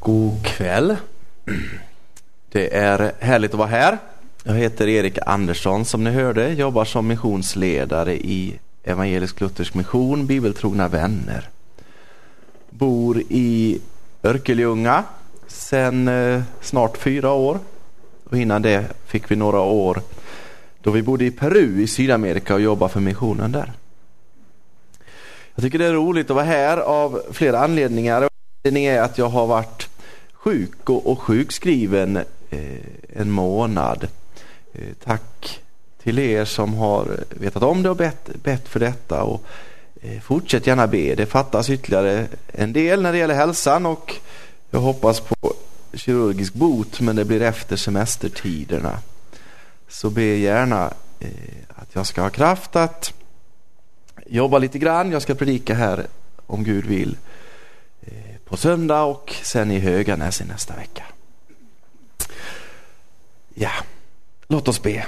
God kväll. Det är härligt att vara här. Jag heter Erik Andersson som ni hörde, jobbar som missionsledare i Evangelisk Luthersk Mission, Bibeltrogna vänner. Bor i Örkelljunga sedan eh, snart fyra år. Och innan det fick vi några år då vi bodde i Peru i Sydamerika och jobbade för missionen där. Jag tycker det är roligt att vara här av flera anledningar. Anledningen är att jag har varit sjuk och, och sjukskriven eh, en månad. Eh, tack till er som har vetat om det och bett, bett för detta. Och, eh, fortsätt gärna be. Det fattas ytterligare en del när det gäller hälsan och jag hoppas på kirurgisk bot men det blir efter semestertiderna. Så be gärna eh, att jag ska ha kraft att jobba lite grann. Jag ska predika här om Gud vill eh, på söndag och sen i Höganäs i nästa vecka. Ja, låt oss be.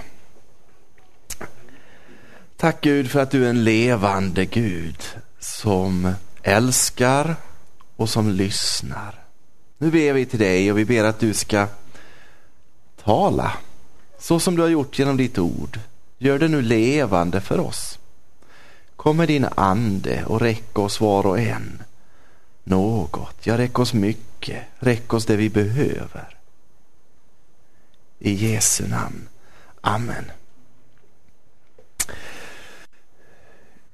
Tack Gud för att du är en levande Gud som älskar och som lyssnar. Nu ber vi till dig och vi ber att du ska tala så som du har gjort genom ditt ord. Gör det nu levande för oss. Kom med din ande och räck oss var och en något. Ja, räck oss mycket. Räck oss det vi behöver. I Jesu namn. Amen.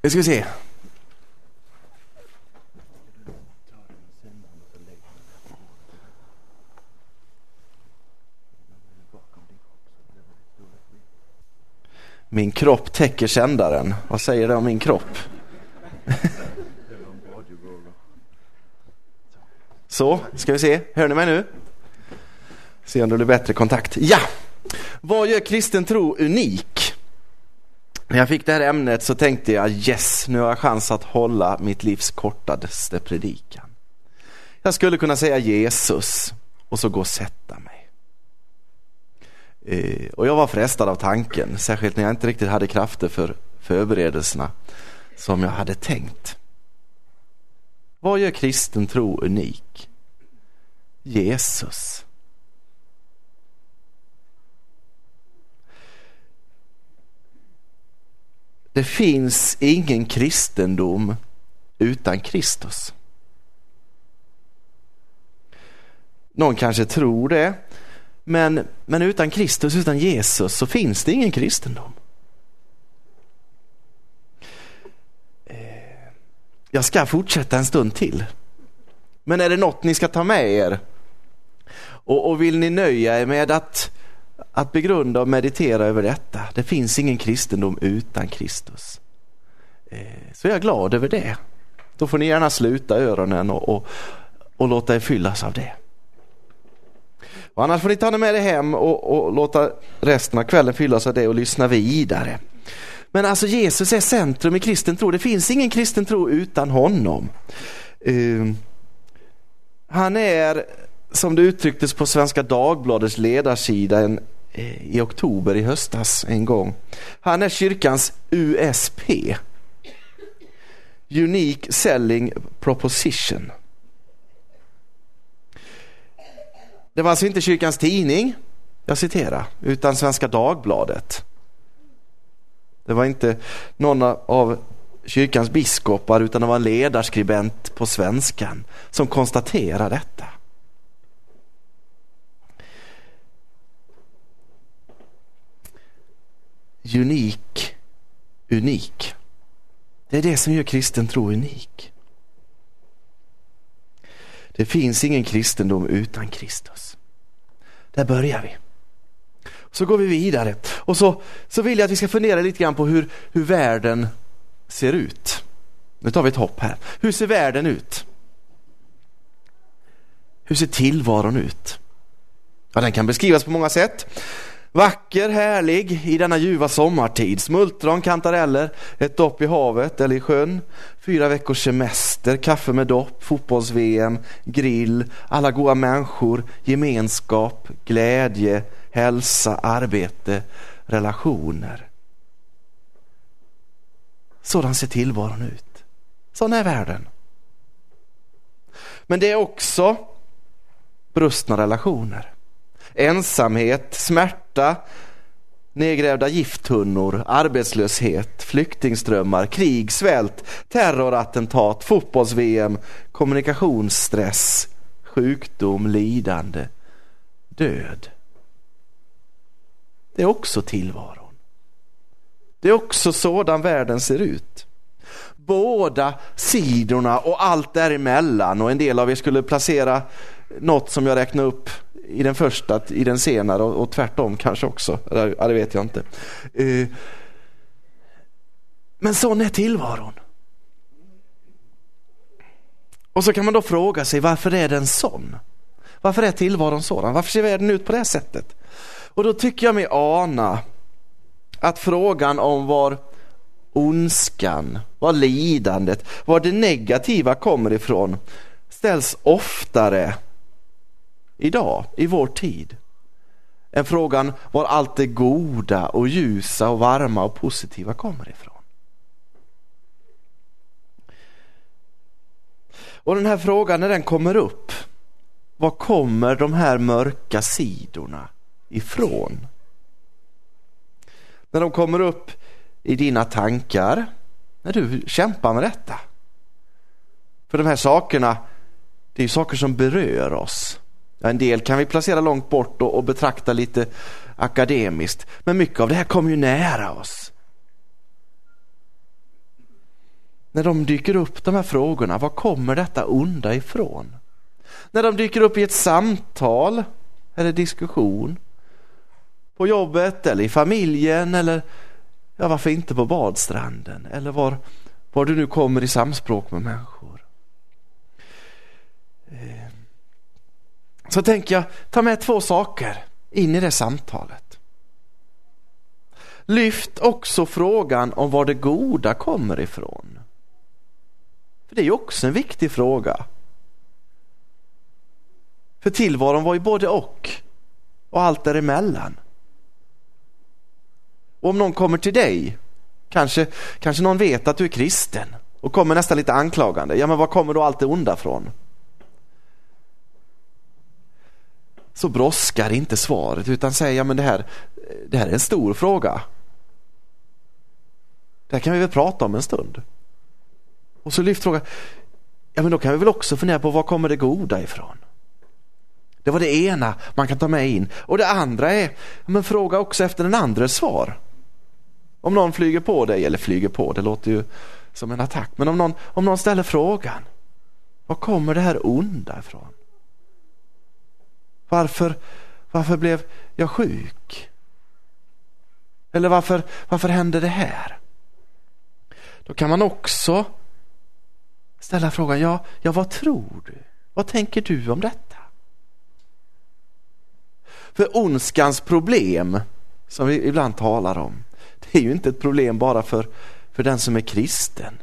Nu ska vi se. Min kropp täcker sändaren. Vad säger det om min kropp? Så, ska vi se. Hör ni mig nu? Se om det blir bättre kontakt. Ja! Vad gör kristen tro unik? När jag fick det här ämnet så tänkte jag yes, nu har jag chans att hålla mitt livs kortaste predikan. Jag skulle kunna säga Jesus och så gå och sätta mig. Eh, och jag var frestad av tanken, särskilt när jag inte riktigt hade krafter för förberedelserna som jag hade tänkt. Vad gör kristen tro unik? Jesus. Det finns ingen kristendom utan Kristus. Någon kanske tror det, men, men utan Kristus, utan Jesus så finns det ingen kristendom. Eh, jag ska fortsätta en stund till. Men är det något ni ska ta med er? Och, och vill ni nöja er med att, att begrunda och meditera över detta? Det finns ingen kristendom utan Kristus. Eh, så jag är glad över det. Då får ni gärna sluta öronen och, och, och låta er fyllas av det. Och annars får ni ta med det hem och, och låta resten av kvällen fyllas av det och lyssna vidare. Men alltså Jesus är centrum i kristen tro. Det finns ingen kristen tro utan honom. Uh, han är, som det uttrycktes på Svenska Dagbladets ledarsida en, eh, i oktober i höstas en gång. Han är kyrkans USP. Unique Selling Proposition. Det var alltså inte kyrkans tidning, jag citerar, utan Svenska Dagbladet. Det var inte någon av kyrkans biskopar utan det var en ledarskribent på svenskan som konstaterade detta. Unik, unik. Det är det som gör kristen tro unik. Det finns ingen kristendom utan Kristus. Där börjar vi. Så går vi vidare och så, så vill jag att vi ska fundera lite grann på hur, hur världen ser ut. Nu tar vi ett hopp här. Hur ser världen ut? Hur ser tillvaron ut? Ja, den kan beskrivas på många sätt. Vacker, härlig i denna ljuva sommartid. Smultron, kantareller, ett dopp i havet eller i sjön. Fyra veckors semester, kaffe med dopp, fotbolls-VM, grill, alla goda människor, gemenskap, glädje, hälsa, arbete, relationer. Sådan ser tillvaron ut. Sådan är världen. Men det är också brustna relationer. Ensamhet, smärta, nedgrävda gifttunnor, arbetslöshet, flyktingströmmar, krig, svält, terrorattentat, fotbolls-VM, kommunikationsstress, sjukdom, lidande, död. Det är också tillvaron. Det är också sådan världen ser ut. Båda sidorna och allt däremellan och en del av er skulle placera något som jag räknar upp i den första, i den senare och, och tvärtom kanske också. Ja, det vet jag inte. Eh, men sån är tillvaron. Och så kan man då fråga sig varför är den sån? Varför är tillvaron sådan? Varför ser världen ut på det här sättet? Och då tycker jag mig ana att frågan om var ondskan, var lidandet, var det negativa kommer ifrån ställs oftare idag, i vår tid, är frågan var allt det goda och ljusa och varma och positiva kommer ifrån. Och den här frågan när den kommer upp, var kommer de här mörka sidorna ifrån? När de kommer upp i dina tankar, när du kämpar med detta. För de här sakerna, det är saker som berör oss. En del kan vi placera långt bort och, och betrakta lite akademiskt. Men mycket av det här kommer ju nära oss. När de dyker upp de här frågorna, var kommer detta onda ifrån? När de dyker upp i ett samtal eller diskussion. På jobbet eller i familjen eller ja, varför inte på badstranden eller var, var du nu kommer i samspråk med människor. Eh, så tänker jag, ta med två saker in i det samtalet. Lyft också frågan om var det goda kommer ifrån. För det är ju också en viktig fråga. För tillvaron var ju både och och allt däremellan. Och om någon kommer till dig, kanske, kanske någon vet att du är kristen och kommer nästan lite anklagande. Ja, men var kommer då allt det onda från? Så bråskar inte svaret utan säger, ja men det här, det här är en stor fråga. Det här kan vi väl prata om en stund. Och så lyft frågan, ja men då kan vi väl också fundera på var kommer det goda ifrån? Det var det ena man kan ta med in. Och det andra är, men fråga också efter den andres svar. Om någon flyger på dig, eller flyger på, det låter ju som en attack. Men om någon, om någon ställer frågan, var kommer det här onda ifrån? Varför, varför blev jag sjuk? Eller varför, varför hände det här? Då kan man också ställa frågan, ja, ja vad tror du? Vad tänker du om detta? För ondskans problem, som vi ibland talar om, det är ju inte ett problem bara för, för den som är kristen.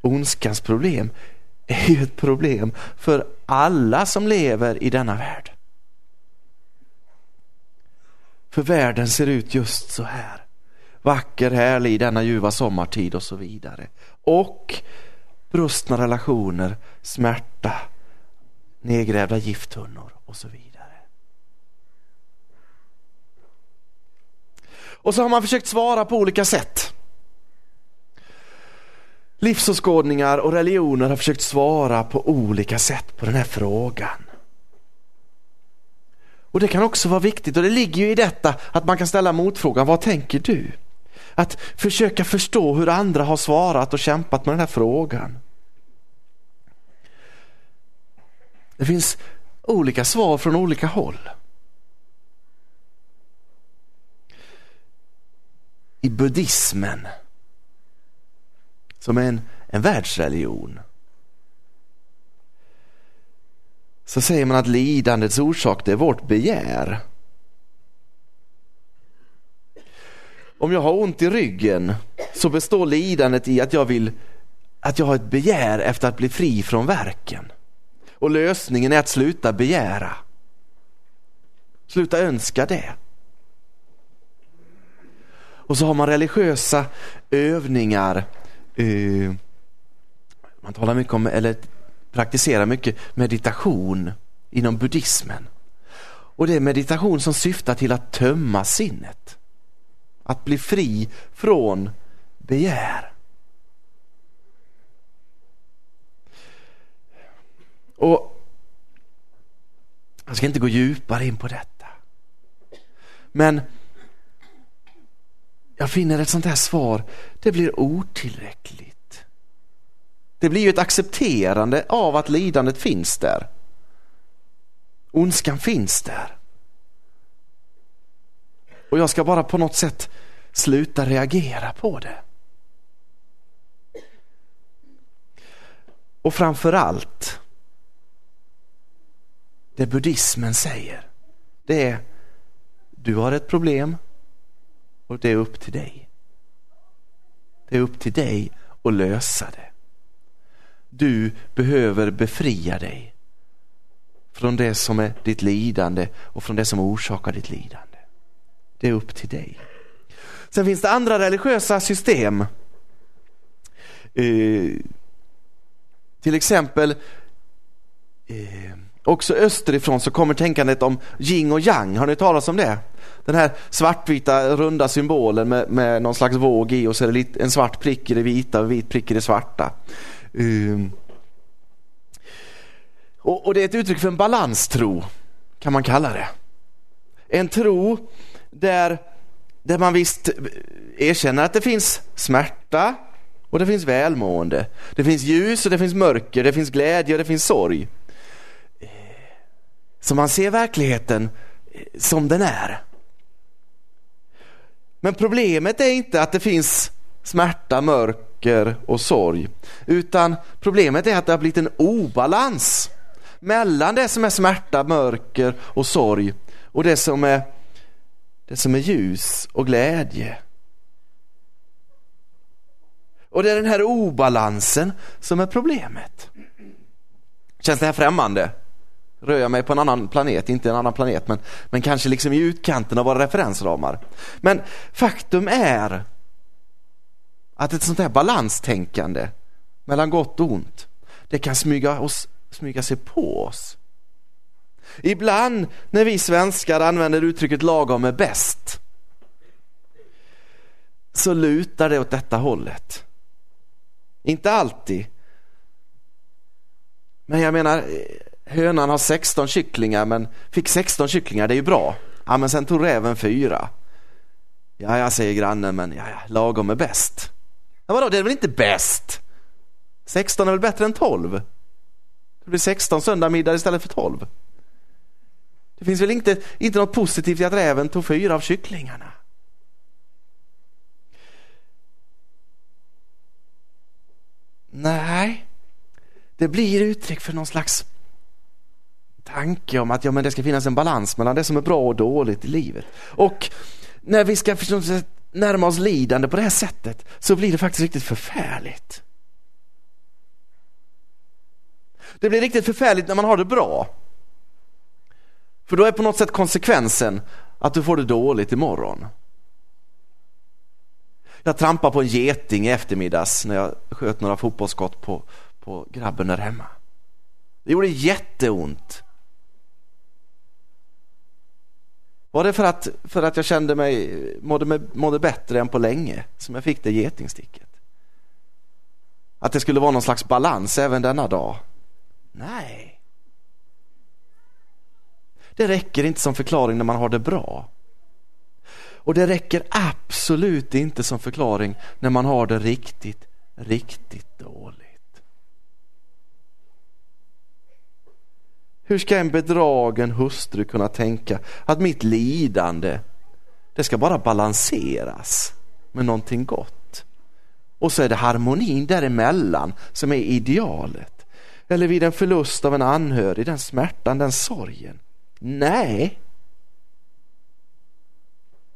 Ondskans problem är ju ett problem för alla som lever i denna värld. För världen ser ut just så här. Vacker, härlig denna ljuva sommartid och så vidare. Och brustna relationer, smärta, nedgrävda gifttunnor och så vidare. Och så har man försökt svara på olika sätt. Livsåskådningar och religioner har försökt svara på olika sätt på den här frågan. Och det kan också vara viktigt och det ligger ju i detta att man kan ställa motfrågan, vad tänker du? Att försöka förstå hur andra har svarat och kämpat med den här frågan. Det finns olika svar från olika håll. I buddhismen som en, en världsreligion. Så säger man att lidandets orsak det är vårt begär. Om jag har ont i ryggen så består lidandet i att jag vill att jag har ett begär efter att bli fri från verken. Och lösningen är att sluta begära. Sluta önska det. Och så har man religiösa övningar eh, man talar mycket om, eller praktiserar mycket meditation inom buddhismen. Och det är meditation som syftar till att tömma sinnet. Att bli fri från begär. Och jag ska inte gå djupare in på detta. Men jag finner ett sånt här svar, det blir otillräckligt. Det blir ju ett accepterande av att lidandet finns där. Ondskan finns där. Och jag ska bara på något sätt sluta reagera på det. Och framför allt, det buddhismen säger, det är du har ett problem och det är upp till dig. Det är upp till dig att lösa det. Du behöver befria dig från det som är ditt lidande och från det som orsakar ditt lidande. Det är upp till dig. Sen finns det andra religiösa system. Eh, till exempel eh, också österifrån så kommer tänkandet om yin och yang. Har ni hört talas om det? Den här svartvita runda symbolen med, med någon slags våg i och så är det en svart prick i det vita och en vit prick i det svarta. Um, och, och, det är ett uttryck för en balanstro kan man kalla det. En tro där, där man visst erkänner att det finns smärta och det finns välmående. Det finns ljus och det finns mörker, det finns glädje och det finns sorg. Så man ser verkligheten eh, som den är. Men problemet är inte att det finns smärta, mörker och sorg. Utan problemet är att det har blivit en obalans mellan det som är smärta, mörker och sorg och det som är, det som är ljus och glädje. Och det är den här obalansen som är problemet. Känns det här främmande? Rör jag mig på en annan planet, inte en annan planet, men, men kanske liksom i utkanten av våra referensramar. Men faktum är att ett sånt här balanstänkande mellan gott och ont, det kan smyga, oss, smyga sig på oss. Ibland när vi svenskar använder uttrycket lagom är bäst så lutar det åt detta hållet. Inte alltid. Men jag menar, hönan har 16 kycklingar men fick 16 kycklingar, det är ju bra. Ja men sen tog räven fyra. Ja, jag säger grannen men ja, ja, lagom är bäst. Ja vadå, det är väl inte bäst? 16 är väl bättre än 12? Det blir 16 söndagsmiddag istället för 12. Det finns väl inte, inte något positivt i att räven tog fyra av kycklingarna? Nej, det blir uttryck för någon slags tanke om att ja, men det ska finnas en balans mellan det som är bra och dåligt i livet. Och när vi ska närma oss lidande på det här sättet så blir det faktiskt riktigt förfärligt. Det blir riktigt förfärligt när man har det bra. För då är på något sätt konsekvensen att du får det dåligt imorgon. Jag trampade på en geting i eftermiddags när jag sköt några fotbollsskott på, på grabben där hemma. Det gjorde jätteont. Var det för att, för att jag kände mig, mådde, mådde bättre än på länge som jag fick det getingsticket? Att det skulle vara någon slags balans även denna dag? Nej. Det räcker inte som förklaring när man har det bra. Och det räcker absolut inte som förklaring när man har det riktigt, riktigt dåligt. Hur ska en bedragen hustru kunna tänka att mitt lidande, det ska bara balanseras med någonting gott? Och så är det harmonin däremellan som är idealet. Eller vid en förlust av en anhörig, den smärtan, den sorgen. Nej.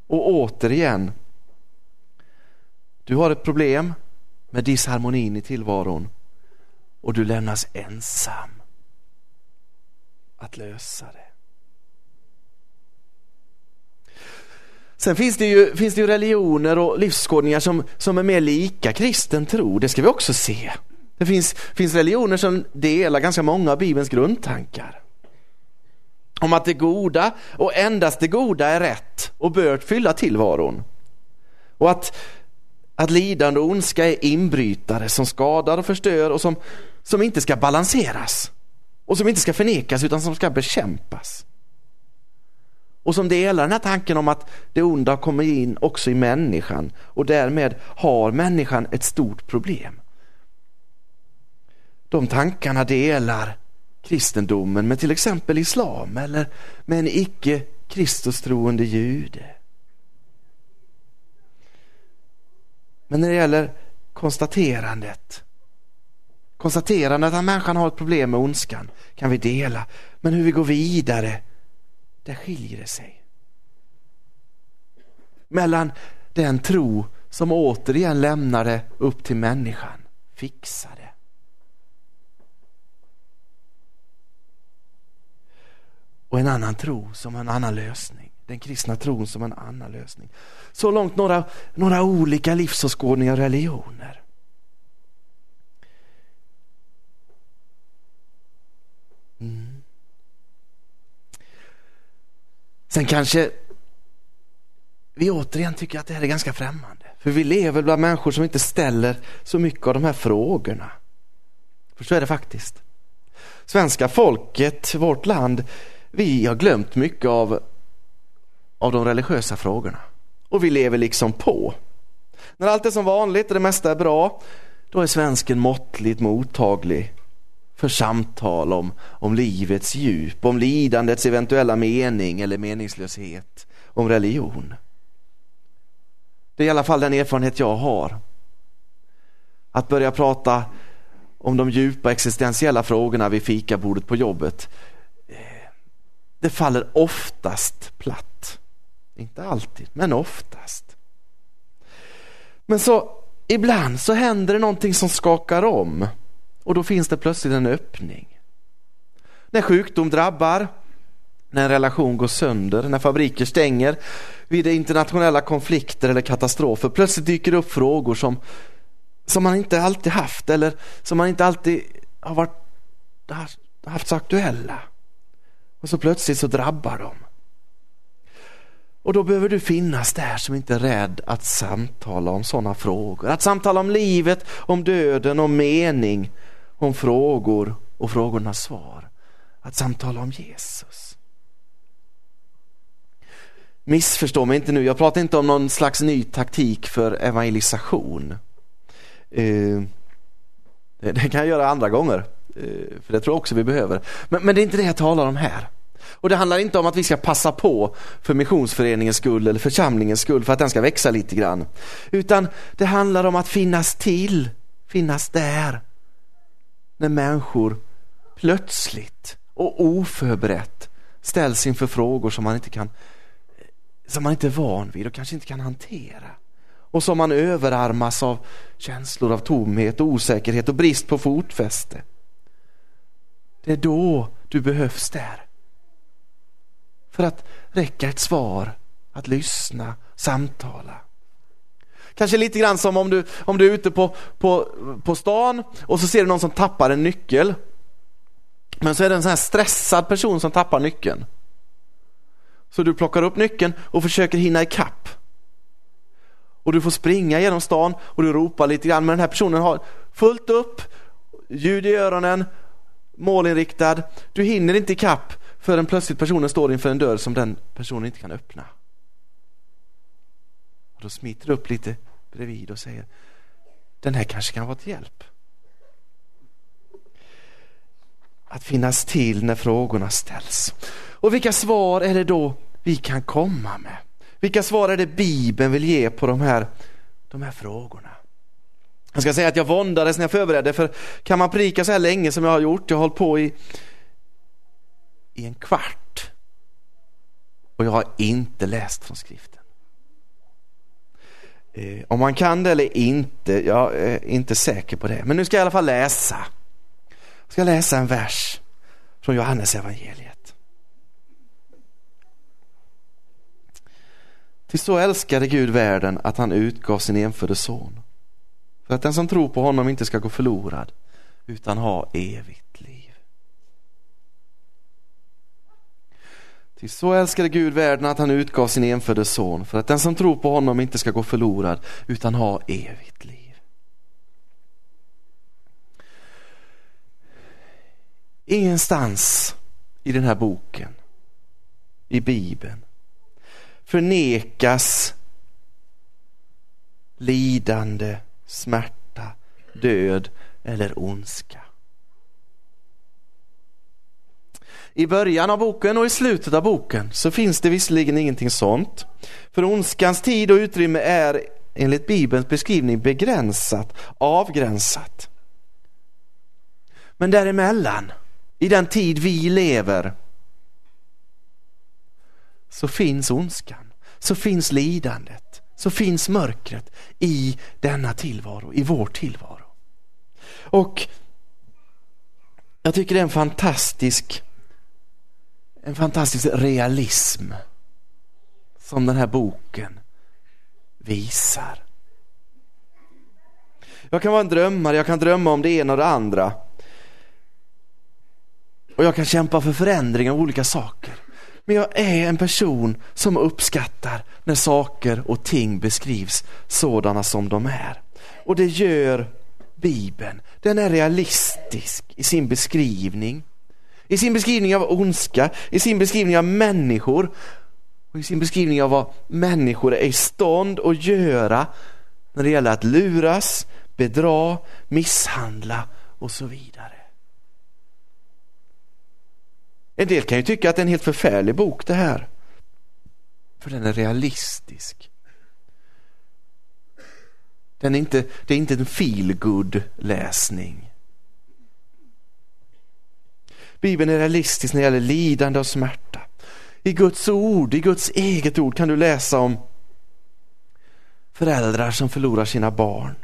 Och återigen, du har ett problem med disharmonin i tillvaron och du lämnas ensam att lösa det. Sen finns det ju, finns det ju religioner och livsskådningar som, som är mer lika kristen tro. Det ska vi också se. Det finns, finns religioner som delar ganska många av Bibelns grundtankar. Om att det goda och endast det goda är rätt och bör fylla tillvaron. Och att, att lidande och ondska är inbrytare som skadar och förstör och som, som inte ska balanseras. Och som inte ska förnekas utan som ska bekämpas. Och som delar den här tanken om att det onda kommer in också i människan och därmed har människan ett stort problem. De tankarna delar kristendomen med till exempel islam eller med en icke Kristustroende jude. Men när det gäller konstaterandet konstaterandet att människan har ett problem med ondskan kan vi dela. Men hur vi går vidare, där skiljer det sig. Mellan den tro som återigen lämnar det upp till människan, fixar det. Och en annan tro som en annan lösning. Den kristna tron som en annan lösning. Så långt några, några olika livsåskådningar och religioner. Mm. Sen kanske vi återigen tycker att det här är ganska främmande. För vi lever bland människor som inte ställer så mycket av de här frågorna. För så är det faktiskt. Svenska folket, vårt land, vi har glömt mycket av, av de religiösa frågorna. Och vi lever liksom på. När allt är som vanligt och det mesta är bra, då är svensken måttligt mottaglig för samtal om, om livets djup, om lidandets eventuella mening eller meningslöshet, om religion. Det är i alla fall den erfarenhet jag har. Att börja prata om de djupa existentiella frågorna vid fikabordet på jobbet, det faller oftast platt. Inte alltid, men oftast. Men så ibland så händer det någonting som skakar om och då finns det plötsligt en öppning. När sjukdom drabbar, när en relation går sönder, när fabriker stänger, vid internationella konflikter eller katastrofer. Plötsligt dyker det upp frågor som, som man inte alltid haft eller som man inte alltid har varit, haft så aktuella. Och så plötsligt så drabbar de. Och då behöver du finnas där som inte är rädd att samtala om sådana frågor. Att samtala om livet, om döden, om mening, om frågor och frågornas svar. Att samtala om Jesus. Missförstå mig inte nu, jag pratar inte om någon slags ny taktik för evangelisation. Eh, det kan jag göra andra gånger. Eh, för det tror jag också vi behöver. Men, men det är inte det jag talar om här. Och det handlar inte om att vi ska passa på för missionsföreningens skull eller församlingens skull för att den ska växa lite grann. Utan det handlar om att finnas till, finnas där. När människor plötsligt och oförberett ställs inför frågor som man inte kan som man inte är van vid och kanske inte kan hantera. Och som man överarmas av känslor av tomhet, osäkerhet och brist på fotfäste. Det är då du behövs där. För att räcka ett svar, att lyssna, samtala. Kanske lite grann som om du, om du är ute på, på, på stan och så ser du någon som tappar en nyckel. Men så är det en sån här stressad person som tappar nyckeln. Så du plockar upp nyckeln och försöker hinna ikapp. Och du får springa genom stan och du ropar lite grann men den här personen har fullt upp, ljud i öronen, målinriktad. Du hinner inte ikapp förrän plötsligt personen står inför en dörr som den personen inte kan öppna. Och då smiter du upp lite bredvid och säger den här kanske kan vara till hjälp. Att finnas till när frågorna ställs. Och vilka svar är det då vi kan komma med? Vilka svar är det Bibeln vill ge på de här, de här frågorna? Jag ska säga att jag våndades när jag förberedde för kan man prika så här länge som jag har gjort, jag har hållit på i, i en kvart och jag har inte läst från skriften. Eh, om man kan det eller inte, jag är inte säker på det. Men nu ska jag i alla fall läsa. Jag ska läsa en vers från Johannes evangeliet. Till så älskade Gud världen att han utgav sin enfödde son för att den som tror på honom inte ska gå förlorad utan ha evigt Ty så älskade Gud världen att han utgav sin enfödde son för att den som tror på honom inte ska gå förlorad utan ha evigt liv. Ingenstans i den här boken, i Bibeln, förnekas lidande, smärta, död eller ondska. I början av boken och i slutet av boken så finns det visserligen ingenting sånt. För ondskans tid och utrymme är enligt Bibelns beskrivning begränsat, avgränsat. Men däremellan, i den tid vi lever, så finns ondskan, så finns lidandet, så finns mörkret i denna tillvaro, i vår tillvaro. Och jag tycker det är en fantastisk en fantastisk realism som den här boken visar. Jag kan vara en drömmare, jag kan drömma om det ena och det andra. Och jag kan kämpa för förändring av olika saker. Men jag är en person som uppskattar när saker och ting beskrivs sådana som de är. Och det gör Bibeln. Den är realistisk i sin beskrivning. I sin beskrivning av ondska, i sin beskrivning av människor och i sin beskrivning av vad människor är i stånd att göra när det gäller att luras, bedra, misshandla och så vidare. En del kan ju tycka att det är en helt förfärlig bok det här. För den är realistisk. Den är inte, det är inte en feel läsning. Bibeln är realistisk när det gäller lidande och smärta. I Guds ord, i Guds eget ord kan du läsa om föräldrar som förlorar sina barn.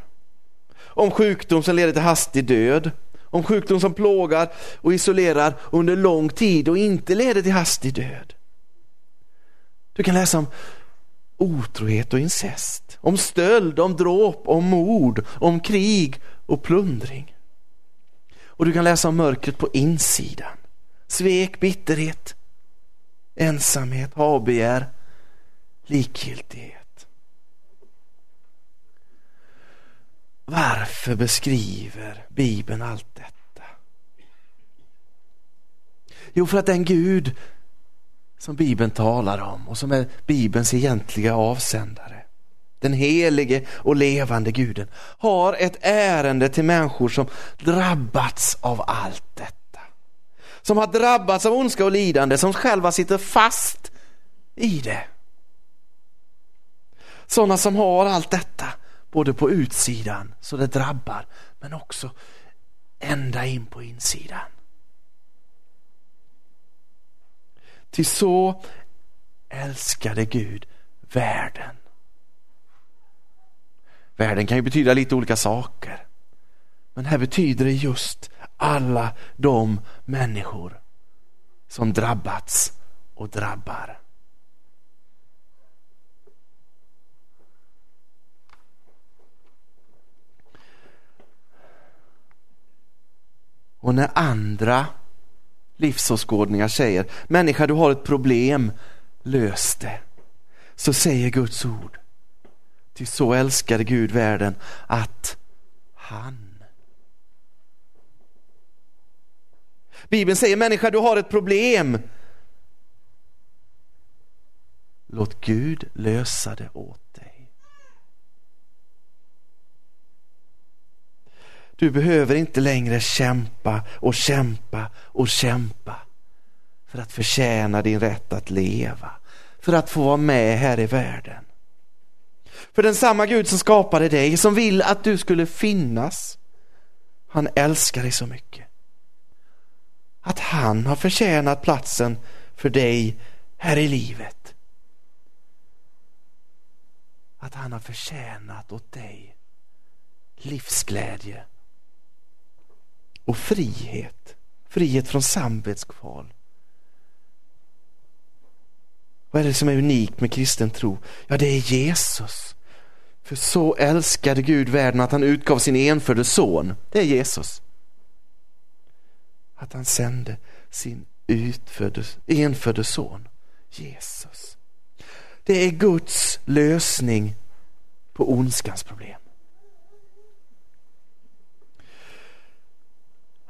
Om sjukdom som leder till hastig död. Om sjukdom som plågar och isolerar under lång tid och inte leder till hastig död. Du kan läsa om otrohet och incest, om stöld, om dråp, om mord, om krig och plundring. Och du kan läsa om mörkret på insidan. Svek, bitterhet, ensamhet, habegär, likgiltighet. Varför beskriver Bibeln allt detta? Jo, för att den Gud som Bibeln talar om och som är Bibelns egentliga avsändare den helige och levande guden, har ett ärende till människor som drabbats av allt detta. Som har drabbats av ondska och lidande, som själva sitter fast i det. Sådana som har allt detta, både på utsidan så det drabbar, men också ända in på insidan. Till så älskade Gud världen Världen kan ju betyda lite olika saker. Men här betyder det just alla de människor som drabbats och drabbar. Och när andra livsåskådningar säger människa du har ett problem, lös det. Så säger Guds ord Ty så älskade Gud världen att han. Bibeln säger människa, du har ett problem. Låt Gud lösa det åt dig. Du behöver inte längre kämpa och kämpa och kämpa för att förtjäna din rätt att leva, för att få vara med här i världen. För den samma Gud som skapade dig, som vill att du skulle finnas, han älskar dig så mycket. Att han har förtjänat platsen för dig här i livet. Att han har förtjänat åt dig livsglädje och frihet. Frihet från samvetskval. Vad är det som är unikt med kristen tro? Ja, det är Jesus. För så älskade Gud världen att han utgav sin enfödde son. Det är Jesus. att han sände sin utfödde, enfödde son, Jesus. Det är Guds lösning på ondskans problem.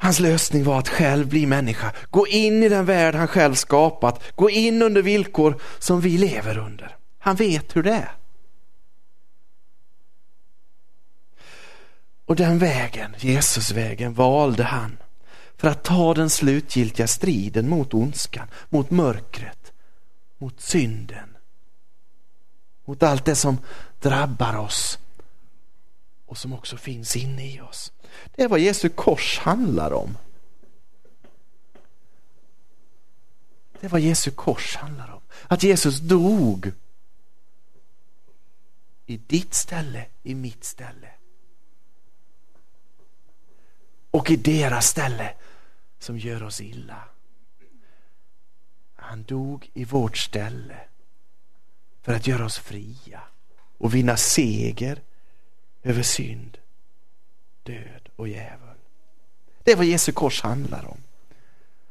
Hans lösning var att själv bli människa, gå in i den värld han själv skapat, gå in under villkor som vi lever under. Han vet hur det är. Och den vägen, Jesusvägen, valde han för att ta den slutgiltiga striden mot ondskan, mot mörkret, mot synden, mot allt det som drabbar oss och som också finns inne i oss. Det är vad Jesu kors handlar om. Det är vad Jesu kors handlar om. Att Jesus dog i ditt ställe, i mitt ställe. Och i deras ställe som gör oss illa. Han dog i vårt ställe för att göra oss fria och vinna seger över synd, död och djävul. Det är vad Jesu kors handlar om.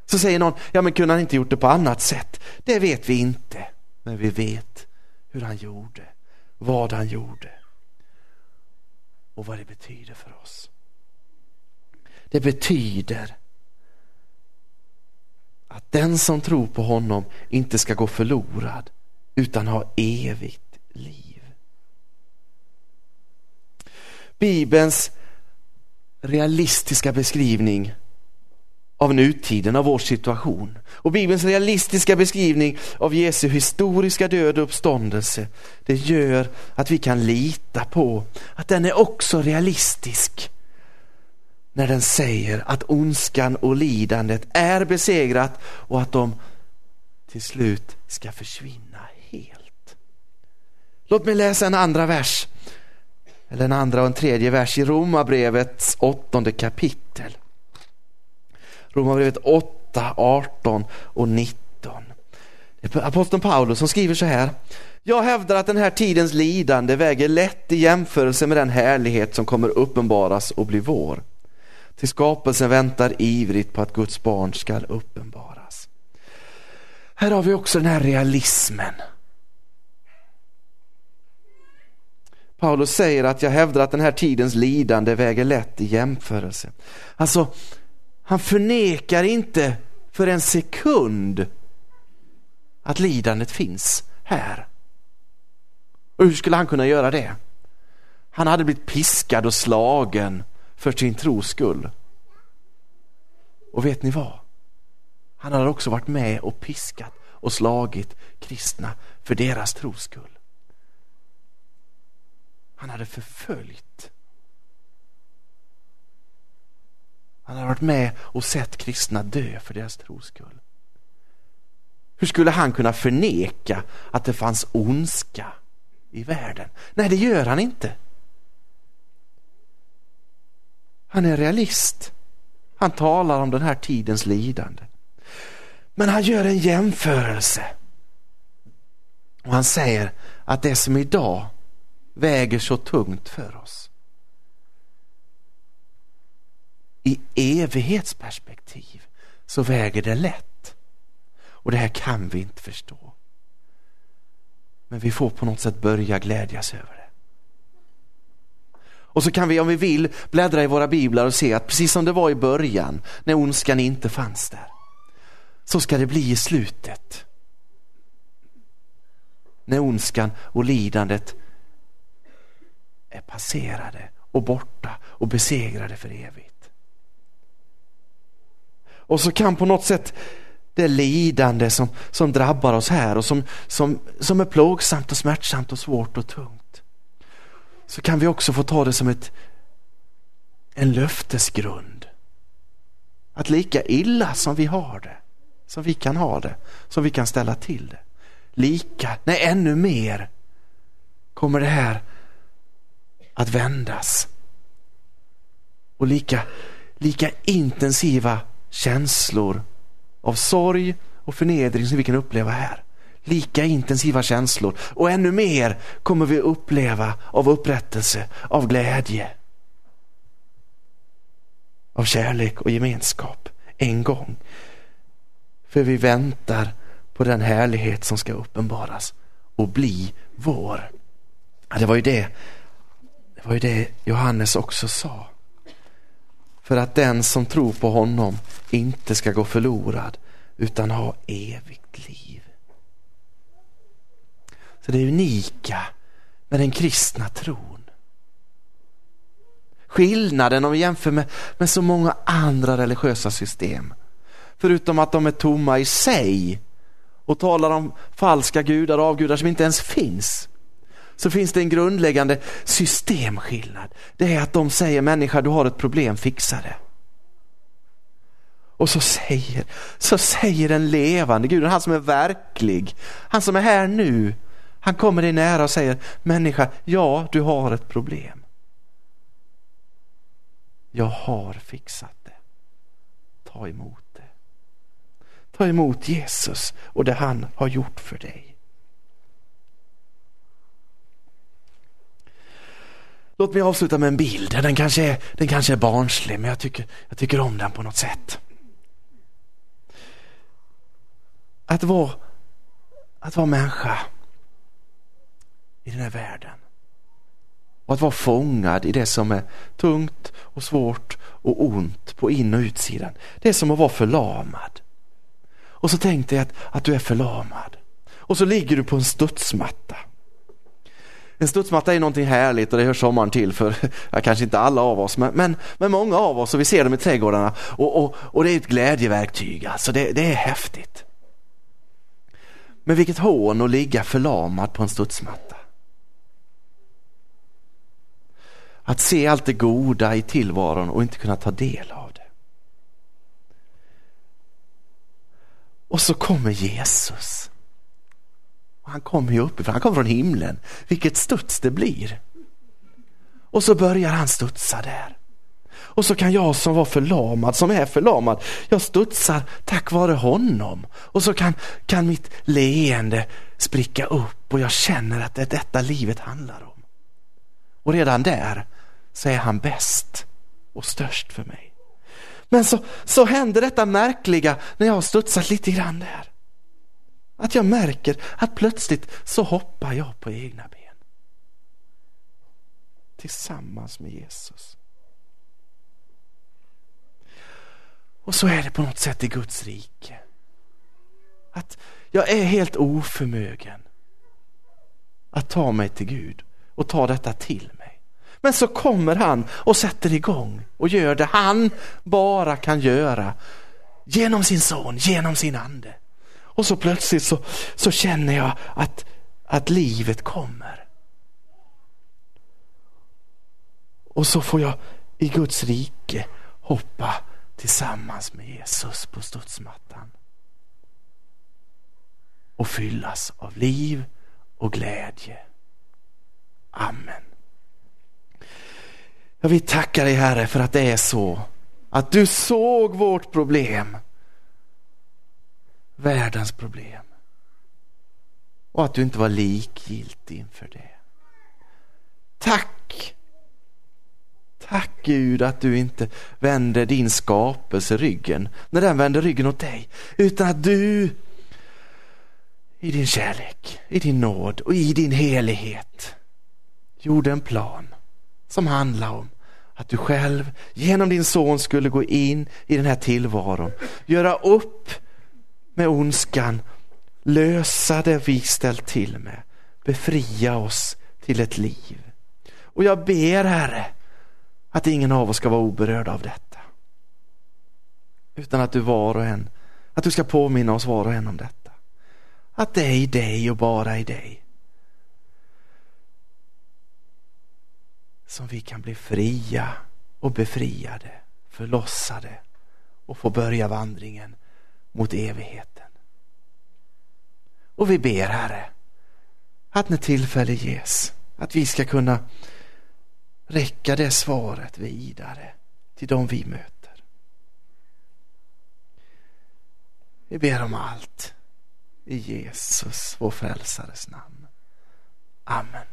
Så säger någon, ja men kunde han inte gjort det på annat sätt? Det vet vi inte, men vi vet hur han gjorde, vad han gjorde och vad det betyder för oss. Det betyder att den som tror på honom inte ska gå förlorad utan ha evigt liv. Bibelns realistiska beskrivning av nutiden, av vår situation. Och Bibelns realistiska beskrivning av Jesu historiska död och uppståndelse, det gör att vi kan lita på att den är också realistisk när den säger att ondskan och lidandet är besegrat och att de till slut ska försvinna helt. Låt mig läsa en andra vers, eller en andra och en tredje vers i Romarbrevets åttonde kapitel. Romarbrevet 8, 18 och 19. Det är aposteln Paulus som skriver så här. Jag hävdar att den här tidens lidande väger lätt i jämförelse med den härlighet som kommer uppenbaras och bli vår. Till skapelsen väntar ivrigt på att Guds barn skall uppenbaras. Här har vi också den här realismen. Paulus säger att jag hävdar att den här tidens lidande väger lätt i jämförelse. Alltså, han förnekar inte för en sekund att lidandet finns här. Och hur skulle han kunna göra det? Han hade blivit piskad och slagen för sin tros skull. Och vet ni vad? Han hade också varit med och piskat och slagit kristna för deras tros skull. Han hade förföljt. Han hade varit med och sett kristna dö för deras tros skull. Hur skulle han kunna förneka att det fanns ondska i världen? Nej, det gör han inte. Han är realist. Han talar om den här tidens lidande. Men han gör en jämförelse. Och han säger att det som idag väger så tungt för oss. I evighetsperspektiv så väger det lätt. Och det här kan vi inte förstå. Men vi får på något sätt börja glädjas över det. Och så kan vi om vi vill bläddra i våra biblar och se att precis som det var i början när ondskan inte fanns där. Så ska det bli i slutet. När ondskan och lidandet är passerade och borta och besegrade för evigt. Och så kan på något sätt det lidande som, som drabbar oss här och som, som, som är plågsamt och smärtsamt och svårt och tungt så kan vi också få ta det som ett, en löftesgrund. Att lika illa som vi har det, som vi kan ha det, som vi kan ställa till det. Lika, nej ännu mer kommer det här att vändas. Och lika, lika intensiva känslor av sorg och förnedring som vi kan uppleva här lika intensiva känslor och ännu mer kommer vi uppleva av upprättelse, av glädje, av kärlek och gemenskap en gång. För vi väntar på den härlighet som ska uppenbaras och bli vår. Det var ju det, det var ju det Johannes också sa. För att den som tror på honom inte ska gå förlorad utan ha evigt liv. Så det är unika med den kristna tron. Skillnaden om vi jämför med, med så många andra religiösa system. Förutom att de är tomma i sig och talar om falska gudar och avgudar som inte ens finns. Så finns det en grundläggande systemskillnad. Det är att de säger människa du har ett problem, fixa det. Och så säger, så säger den levande guden, han som är verklig, han som är här nu, han kommer dig nära och säger människa, ja du har ett problem. Jag har fixat det. Ta emot det. Ta emot Jesus och det han har gjort för dig. Låt mig avsluta med en bild. Den kanske är, den kanske är barnslig men jag tycker, jag tycker om den på något sätt. Att vara, att vara människa i den här världen. Och att vara fångad i det som är tungt och svårt och ont på in och utsidan. Det är som att vara förlamad. Och så tänk dig att, att du är förlamad. Och så ligger du på en studsmatta. En studsmatta är någonting härligt och det hör sommaren till för ja, kanske inte alla av oss men, men, men, många av oss och vi ser dem i trädgårdarna och, och, och det är ett glädjeverktyg alltså det, det är häftigt. Men vilket hån att ligga förlamad på en studsmatta. Att se allt det goda i tillvaron och inte kunna ta del av det. Och så kommer Jesus. Han kommer ju uppifrån, han kommer från himlen. Vilket studs det blir. Och så börjar han studsa där. Och så kan jag som var förlamad, som är förlamad, jag studsar tack vare honom. Och så kan, kan mitt leende spricka upp och jag känner att det är detta livet handlar om. Och redan där så är han bäst och störst för mig. Men så, så händer detta märkliga när jag har studsat lite grann där. Att jag märker att plötsligt så hoppar jag på egna ben. Tillsammans med Jesus. Och så är det på något sätt i Guds rike. Att jag är helt oförmögen att ta mig till Gud och ta detta till mig. Men så kommer han och sätter igång och gör det han bara kan göra genom sin son, genom sin ande. Och så plötsligt så, så känner jag att, att livet kommer. Och så får jag i Guds rike hoppa tillsammans med Jesus på studsmattan. Och fyllas av liv och glädje. Amen. Jag vill tacka dig Herre för att det är så. Att du såg vårt problem. Världens problem. Och att du inte var likgiltig inför det. Tack Tack Gud att du inte vänder din skapelse ryggen när den vänder ryggen åt dig. Utan att du i din kärlek, i din nåd och i din helighet gjorde en plan som handlar om att du själv genom din son skulle gå in i den här tillvaron, göra upp med ondskan, lösa det vi ställt till med, befria oss till ett liv. Och jag ber Herre att ingen av oss ska vara oberörd av detta. Utan att du var och en, att du ska påminna oss var och en om detta. Att det är i dig och bara i dig som vi kan bli fria och befriade, förlossade och få börja vandringen mot evigheten. Och vi ber Herre att när tillfälle ges att vi ska kunna räcka det svaret vidare till de vi möter. Vi ber om allt i Jesus, vår frälsares namn. Amen.